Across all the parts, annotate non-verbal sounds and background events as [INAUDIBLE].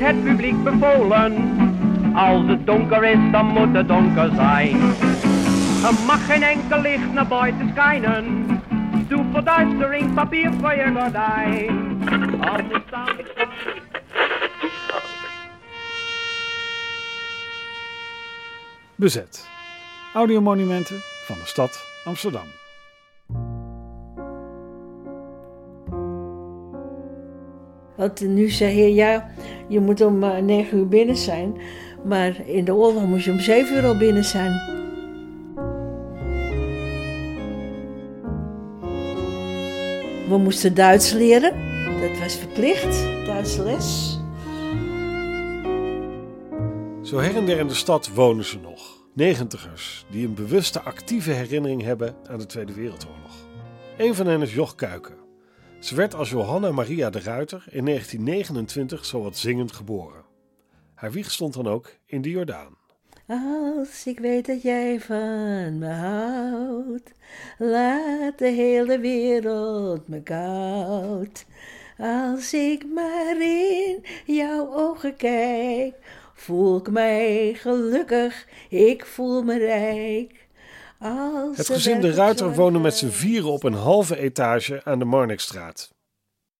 Het publiek bevolen, als het donker is, dan moet het donker zijn. Er mag geen enkel licht naar buiten schijnen. Doe verduistering, papier voor je gordijn. Als ik sta... Bezet. Audiomonumenten van de stad Amsterdam. Want nu zeg je, ja, je moet om eh, negen uur binnen zijn. Maar in de oorlog moest je om zeven uur al binnen zijn. We moesten Duits leren. Dat was verplicht, Duits les. Zo her en der in de stad wonen ze nog. Negentigers die een bewuste actieve herinnering hebben aan de Tweede Wereldoorlog. Een van hen is Joch Kuiken. Ze werd als Johanna Maria de Ruiter in 1929 zowat zingend geboren. Haar wieg stond dan ook in de Jordaan. Als ik weet dat jij van me houdt, laat de hele wereld me koud. Als ik maar in jouw ogen kijk, voel ik mij gelukkig, ik voel me rijk. Het gezin de Ruiter woonde met z'n vieren op een halve etage aan de Marnixstraat.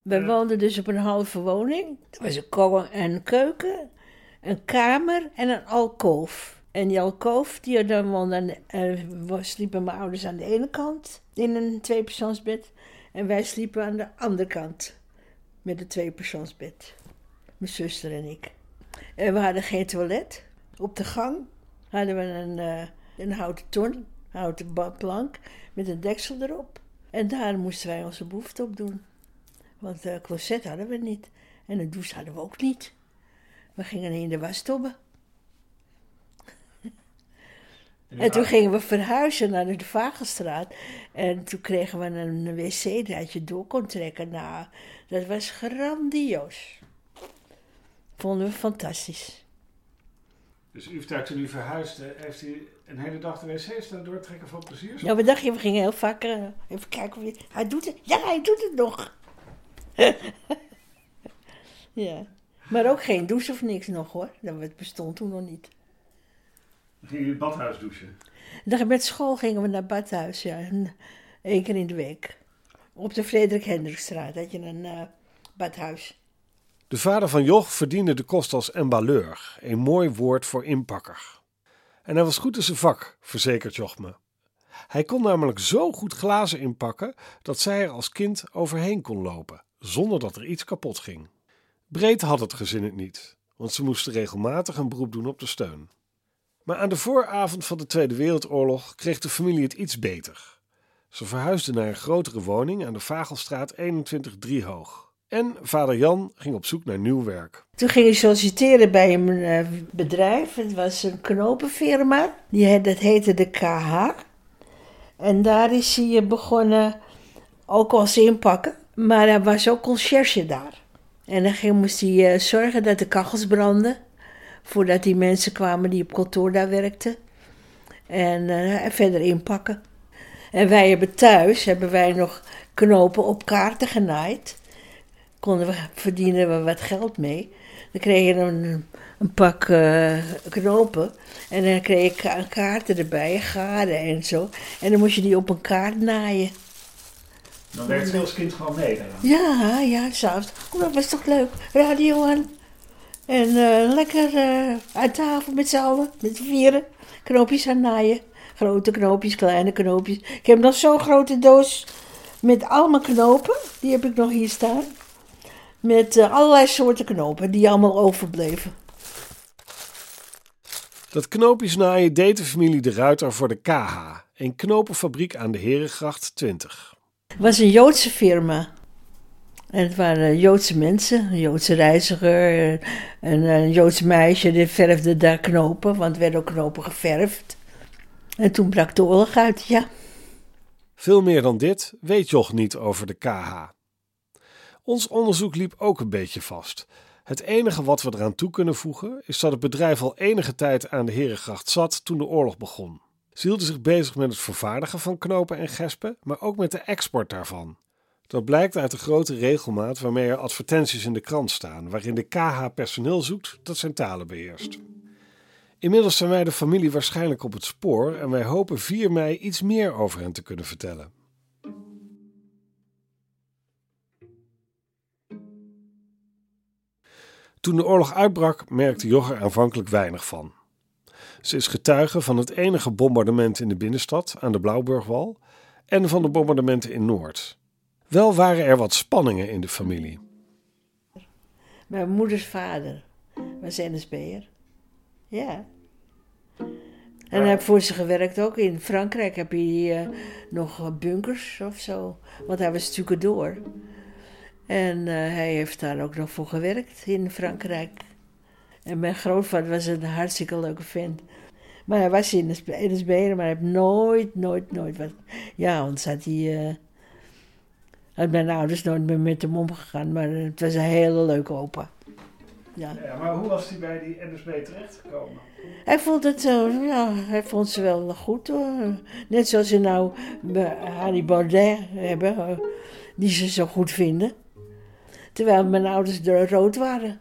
We woonden dus op een halve woning. Er was een ko- een keuken, een kamer en een alkoof. En die alkoof, die dan woonde eh, sliepen mijn ouders aan de ene kant in een tweepersoonsbed. En wij sliepen aan de andere kant met een tweepersoonsbed. Mijn zuster en ik. En we hadden geen toilet. Op de gang hadden we een, eh, een houten ton, houten plank met een deksel erop. En daar moesten wij onze behoefte op doen. Want een closet hadden we niet. En een douche hadden we ook niet. We gingen in de wastobbe. [LAUGHS] En toen gingen we verhuizen naar de Vagelstraat. En toen kregen we een wc dat je door kon trekken. Nou, dat was grandioos. Vonden we fantastisch. Dus u heeft daar toen u verhuisde, heeft u een hele dag de wc staan doortrekken van plezier? Ja, we dachten, we gingen heel vaak eh, even kijken of hij... Hij doet het. Ja, hij doet het nog. [LAUGHS] ja. Maar ook geen douche of niks nog hoor. Dat bestond toen nog niet. Ging u het badhuis douchen? Dan met school gingen we naar badhuis, ja. Eén keer in de week. Op de Frederik Hendrikstraat had je een eh, badhuis. De vader van Joch verdiende de kost als emballeur, een mooi woord voor inpakker. En hij was goed in zijn vak, verzekert Joch me. Hij kon namelijk zo goed glazen inpakken dat zij er als kind overheen kon lopen, zonder dat er iets kapot ging. Breed had het gezin het niet, want ze moesten regelmatig een beroep doen op de steun. Maar aan de vooravond van de Tweede Wereldoorlog kreeg de familie het iets beter. Ze verhuisden naar een grotere woning aan de Vagelstraat 21 Driehoog. En vader Jan ging op zoek naar nieuw werk. Toen ging ik solliciteren bij een eh, bedrijf. Het was een knopenfirma. Die, dat heette de KH. En daar is hij eh, begonnen, ook als inpakken. Maar hij was ook conciërge daar. En dan ging, moest hij eh, zorgen dat de kachels brandden. Voordat die mensen kwamen die op kantoor daar werkten. En verder inpakken. En wij hebben thuis, hebben wij nog knopen op kaarten genaaid konden we, verdienen we wat geld mee. Dan kreeg je een, een pak eh, knopen en dan kreeg je ka- kaarten erbij, garen en zo. En dan moest je die op een kaart naaien. Dan werkt ze als kind gewoon mee. Ja, ja, s'avonds. Oh, dat was toch leuk. Radio aan. En eh, lekker eh aan tafel met z'n allen, met z'n vieren. Knoopjes aan naaien. Grote knoopjes, kleine knoopjes. Ik heb nog zo'n grote doos met allemaal knopen. Die heb ik nog hier staan. Met eh, allerlei soorten knopen die allemaal overbleven. Dat knoopjesnaaien deed de familie de Ruiter voor de KH, een knopenfabriek aan de Herengracht 20. Het was een Joodse firma. En het waren Joodse mensen, een Joodse reiziger, en een Joods meisje, die verfde daar knopen, want er werden ook knopen geverfd. En toen brak de oorlog uit, ja. Veel meer dan dit weet Joch niet over de KH. Ons onderzoek liep ook een beetje vast. Het enige wat we eraan toe kunnen voegen is dat het bedrijf al enige tijd aan de Herengracht zat toen de oorlog begon. Ze hielden zich bezig met het vervaardigen van knopen en gespen, maar ook met de export daarvan. Dat blijkt uit de grote regelmaat waarmee er advertenties in de krant staan, waarin de KH personeel zoekt dat zijn talen beheerst. Inmiddels zijn wij de familie waarschijnlijk op het spoor en wij hopen 4 mei iets meer over hen te kunnen vertellen. Toen de oorlog uitbrak, merkte Jog er aanvankelijk weinig van. Ze is getuige van het enige bombardement in de binnenstad aan de Blauwburgwal en van de bombardementen in Noord. Wel waren er wat spanningen in de familie. Mijn moeders vader was NSB'er. Ja. En hij heeft voor ze gewerkt ook. In Frankrijk heb je uh, nog bunkers of zo. Want hij was door. En uh, hij heeft daar ook nog voor gewerkt in Frankrijk. En mijn grootvader was een hartstikke leuke vent. Maar hij was in de NSB'er, maar hij heeft nooit, nooit, nooit wat... Ja, anders had hij... Uh, had mijn ouders nooit meer met hem omgegaan. Maar het was een hele leuke opa. Ja. ja maar hoe was hij bij die NSB terechtgekomen? Hij vond het zo, ja, hij vond ze wel goed hoor. Net zoals ze nou Harry Baudet hebben, die ze zo goed vinden. Terwijl mijn ouders rood waren.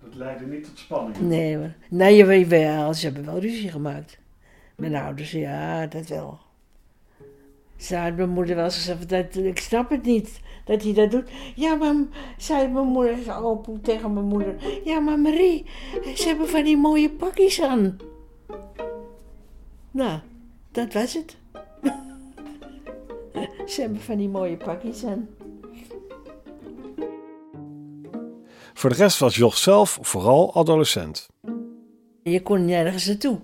Dat leidde niet tot spanning? Nee hoor. Nee, wel, ze hebben wel ruzie gemaakt. Mijn ouders, ja, dat wel. Ze had mijn moeder wel gezegd, dat, ik snap het niet dat hij dat doet. Ja, maar, zei mijn moeder, op tegen mijn moeder. Ja, maar Marie, ze hebben van die mooie pakjes aan. Nou, dat was het. [LAUGHS] ze hebben van die mooie pakjes aan. Voor de rest was Joch zelf vooral adolescent. Je kon nergens naartoe.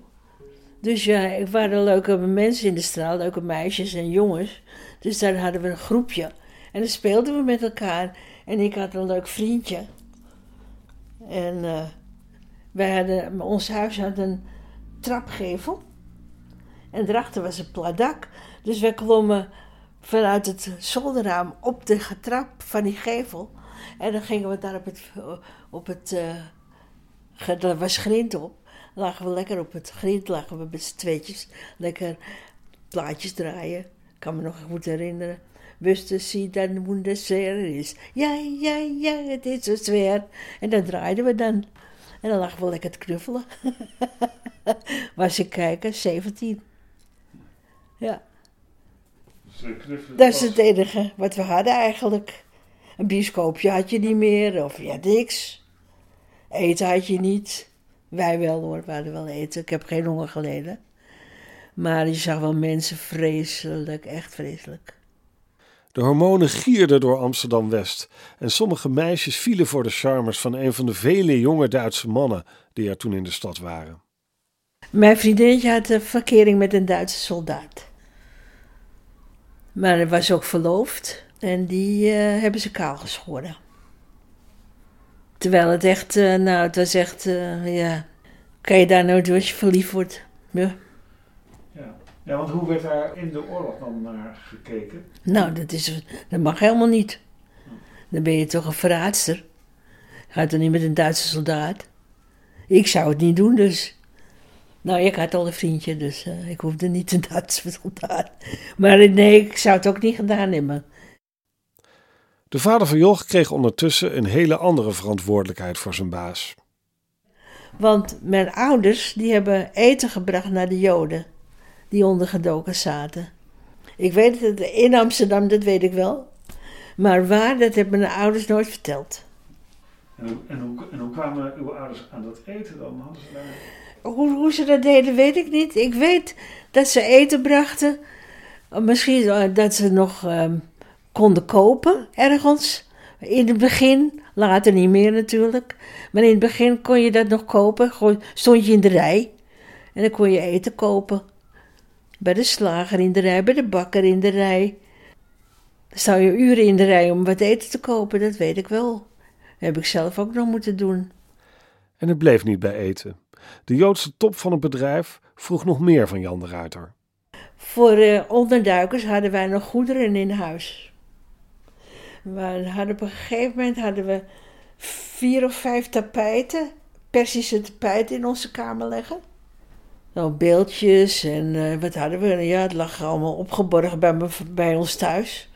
Dus ja, er waren leuke mensen in de straat, leuke meisjes en jongens. Dus daar hadden we een groepje. En dan speelden we met elkaar. En ik had een leuk vriendje. En uh, wij hadden, ons huis had een trapgevel. En daarachter was een plat dak. Dus wij klommen vanuit het zolderraam op de trap van die gevel. En dan gingen we daar op het, op het uh, er was grind op. Lagen we lekker op het grind, lagen we met z'n tweetjes lekker plaatjes draaien. Ik kan me nog goed herinneren. Wisten ze dat wunderzeer is. Ja, ja, ja, het is zo zwaar. En dan draaiden we dan. En dan lagen we lekker te knuffelen. [LAUGHS] Was ik kijken, 17. Ja. Dat is het enige wat we hadden eigenlijk. Een bioscoopje had je niet meer, of ja, niks. Eten had je niet. Wij wel hoor, we hadden wel eten. Ik heb geen honger geleden. Maar je zag wel mensen vreselijk, echt vreselijk. De hormonen gierden door Amsterdam-West en sommige meisjes vielen voor de charmes van een van de vele jonge Duitse mannen die er toen in de stad waren. Mijn vriendinnetje had een verkering met een Duitse soldaat. Maar hij was ook verloofd en die uh, hebben ze kaal geschoren. Terwijl het echt, uh, nou, het was echt, uh, ja. Kan je daar nou door als je verliefd wordt? Ja. ja. Ja, want hoe werd daar in de oorlog dan naar gekeken? Nou, dat, is, dat mag helemaal niet. Dan ben je toch een verraadster. Gaat dan niet met een Duitse soldaat? Ik zou het niet doen, dus. Nou, ik had al een vriendje, dus uh, ik hoefde niet een Duitse soldaat. Maar nee, ik zou het ook niet gedaan hebben. De vader van Joch kreeg ondertussen een hele andere verantwoordelijkheid voor zijn baas. Want mijn ouders die hebben eten gebracht naar de Joden die ondergedoken zaten. Ik weet het, in Amsterdam, dat weet ik wel. Maar waar, dat hebben mijn ouders nooit verteld. En, hoe, en, hoe, en hoe kwamen uw ouders aan dat eten dan? Hadden ze daar... hoe, hoe ze dat deden, weet ik niet. Ik weet dat ze eten brachten. Misschien eh, dat ze nog um, konden kopen ergens. In het begin, later niet meer natuurlijk. Maar in het begin kon je dat nog kopen. Stond je in de rij en dan kon je eten kopen. Bij de slager in de rij, bij de bakker in de rij. Dan sta je uren in de rij om wat eten te kopen, dat weet ik wel. Dat heb ik zelf ook nog moeten doen. En het bleef niet bij eten. De Joodse top van het bedrijf vroeg nog meer van Jan de Ruiter. Voor uh, onderduikers hadden wij nog goederen in huis. We hadden op een gegeven moment hadden we vier of vijf tapijten, Persische tapijten in onze kamer leggen. Nou, beeldjes en uh, wat hadden we? Ja, het lag allemaal opgeborgen bij, me, bij ons thuis.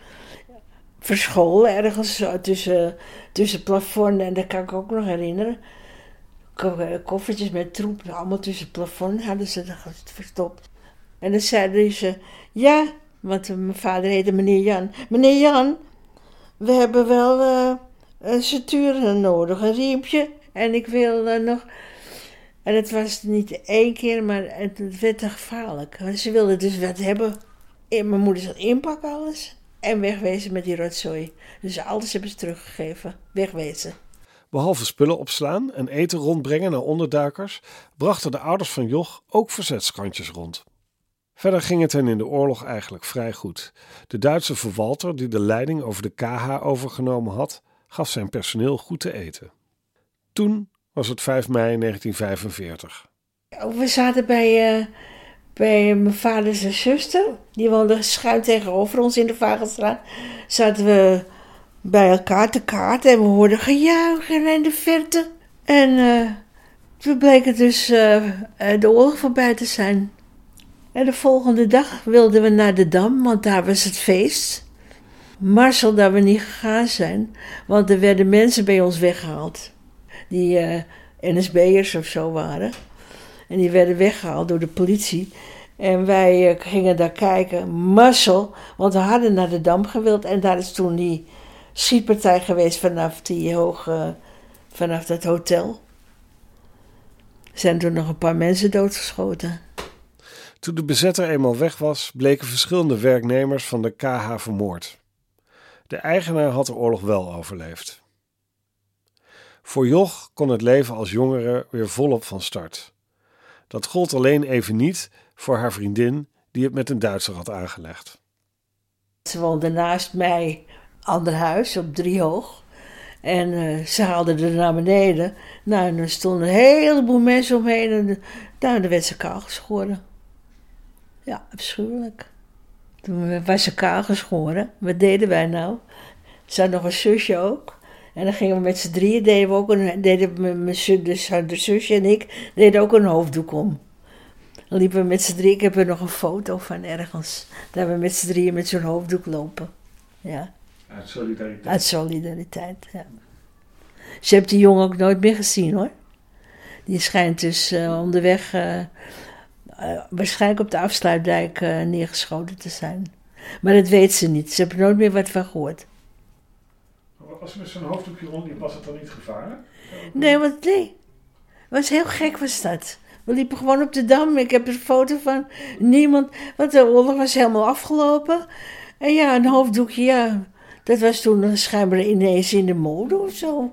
verscholen ergens zo tussen, tussen het plafond en dat kan ik ook nog herinneren. Eh, Koffertjes met troep, allemaal tussen het plafond hadden ze dat verstopt. En dan zeiden ze, ja, want mijn vader heette meneer Jan. Meneer Jan, we hebben wel eh een centuur nodig, een riempje. En ik wil eh, nog... En het was niet één keer, maar het, werd te gevaarlijk. Ze wilden dus wat hebben. En mijn moeder zegt, inpak alles. En wegwezen met die rotzooi. Dus alles hebben ze teruggegeven. Wegwezen. Behalve spullen opslaan en eten rondbrengen naar onderduikers, brachten de ouders van Joch ook verzetskrantjes rond. Verder ging het hen in de oorlog eigenlijk vrij goed. De Duitse verwalter, die de leiding over de KH overgenomen had, gaf zijn personeel goed te eten. Toen was het 5 mei 1945. We zaten bij, eh, bij mijn vader en zuster. Die woonden schuin tegenover ons in de Vagelstraat. Zaten we bij elkaar te kaarten en we hoorden gejuichen in de verte. En eh, toen bleek het dus eh, de oorlog voorbij te zijn. En de volgende dag wilden we naar de Dam, want daar was het feest. Marcel dat we niet gegaan zijn, want er werden mensen bij ons weggehaald. Die eh, NSB'ers of zo waren. En die werden weggehaald door de politie. En wij eh, gingen daar kijken. Marcel, want we hadden naar de Dam gewild. En daar is toen die schietpartij geweest vanaf die hoge, vanaf dat hotel. Er zijn toen nog een paar mensen doodgeschoten. Toen de bezetter eenmaal weg was, bleken verschillende werknemers van de KH vermoord. De eigenaar had de oorlog wel overleefd. Voor Joch kon het leven als jongere weer volop van start. Dat gold alleen even niet voor haar vriendin, die het met een Duitser had aangelegd. Ze woonde naast mij, ander huis, op driehoog. En eh, ze haalden er naar beneden. Nou, en er stonden een heleboel mensen omheen. En nou, dan werd ze kaal geschoren. Ja, afschuwelijk. Toen was ze kaal geschoren. Wat deden wij nou? Ze had nog een zusje ook. En dan gingen we met z'n drieën, deden we ook een, deden mijn, mijn zus, dus de zusje en ik, deden ook een hoofddoek om. Dan liepen we met z'n drieën, ik heb er nog een foto van ergens. Dat we met z'n drieën met zo'n hoofddoek lopen. Ja. Uit solidariteit. Uit solidariteit, ja. Ze heeft die jongen ook nooit meer gezien hoor. Die schijnt dus eh, onderweg eh, eh, waarschijnlijk op de afsluitdijk eh, neergeschoten te zijn. Maar dat weet ze niet. Ze er nooit meer wat van gehoord. Als met zo'n hoofddoekje rond, was het dan niet gevaarlijk? Nee, want nee. was heel gek was dat. We liepen gewoon op de dam. Ik heb er een foto van. Niemand. Want de oorlog was helemaal afgelopen. En ja, een hoofddoekje, ja. Dat was toen schijnbaar ineens in de mode of zo.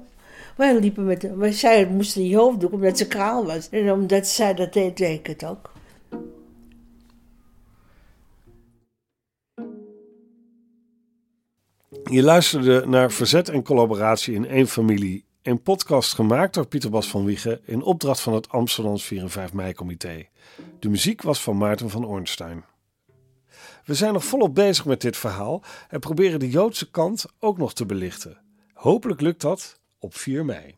Wij liepen met. Zij moesten die hoofddoek omdat ze kaal was. En omdat zij dat deed, deed ik het ook. Je luisterde naar Verzet en Collaboratie in één familie. Een podcast gemaakt door Pieter Bas van Wiegen in opdracht van het Amsterdams 4 en 5 mei-comité. De muziek was van Maarten van Ornstein. We zijn nog volop bezig met dit verhaal en proberen de Joodse kant ook nog te belichten. Hopelijk lukt dat op 4 mei.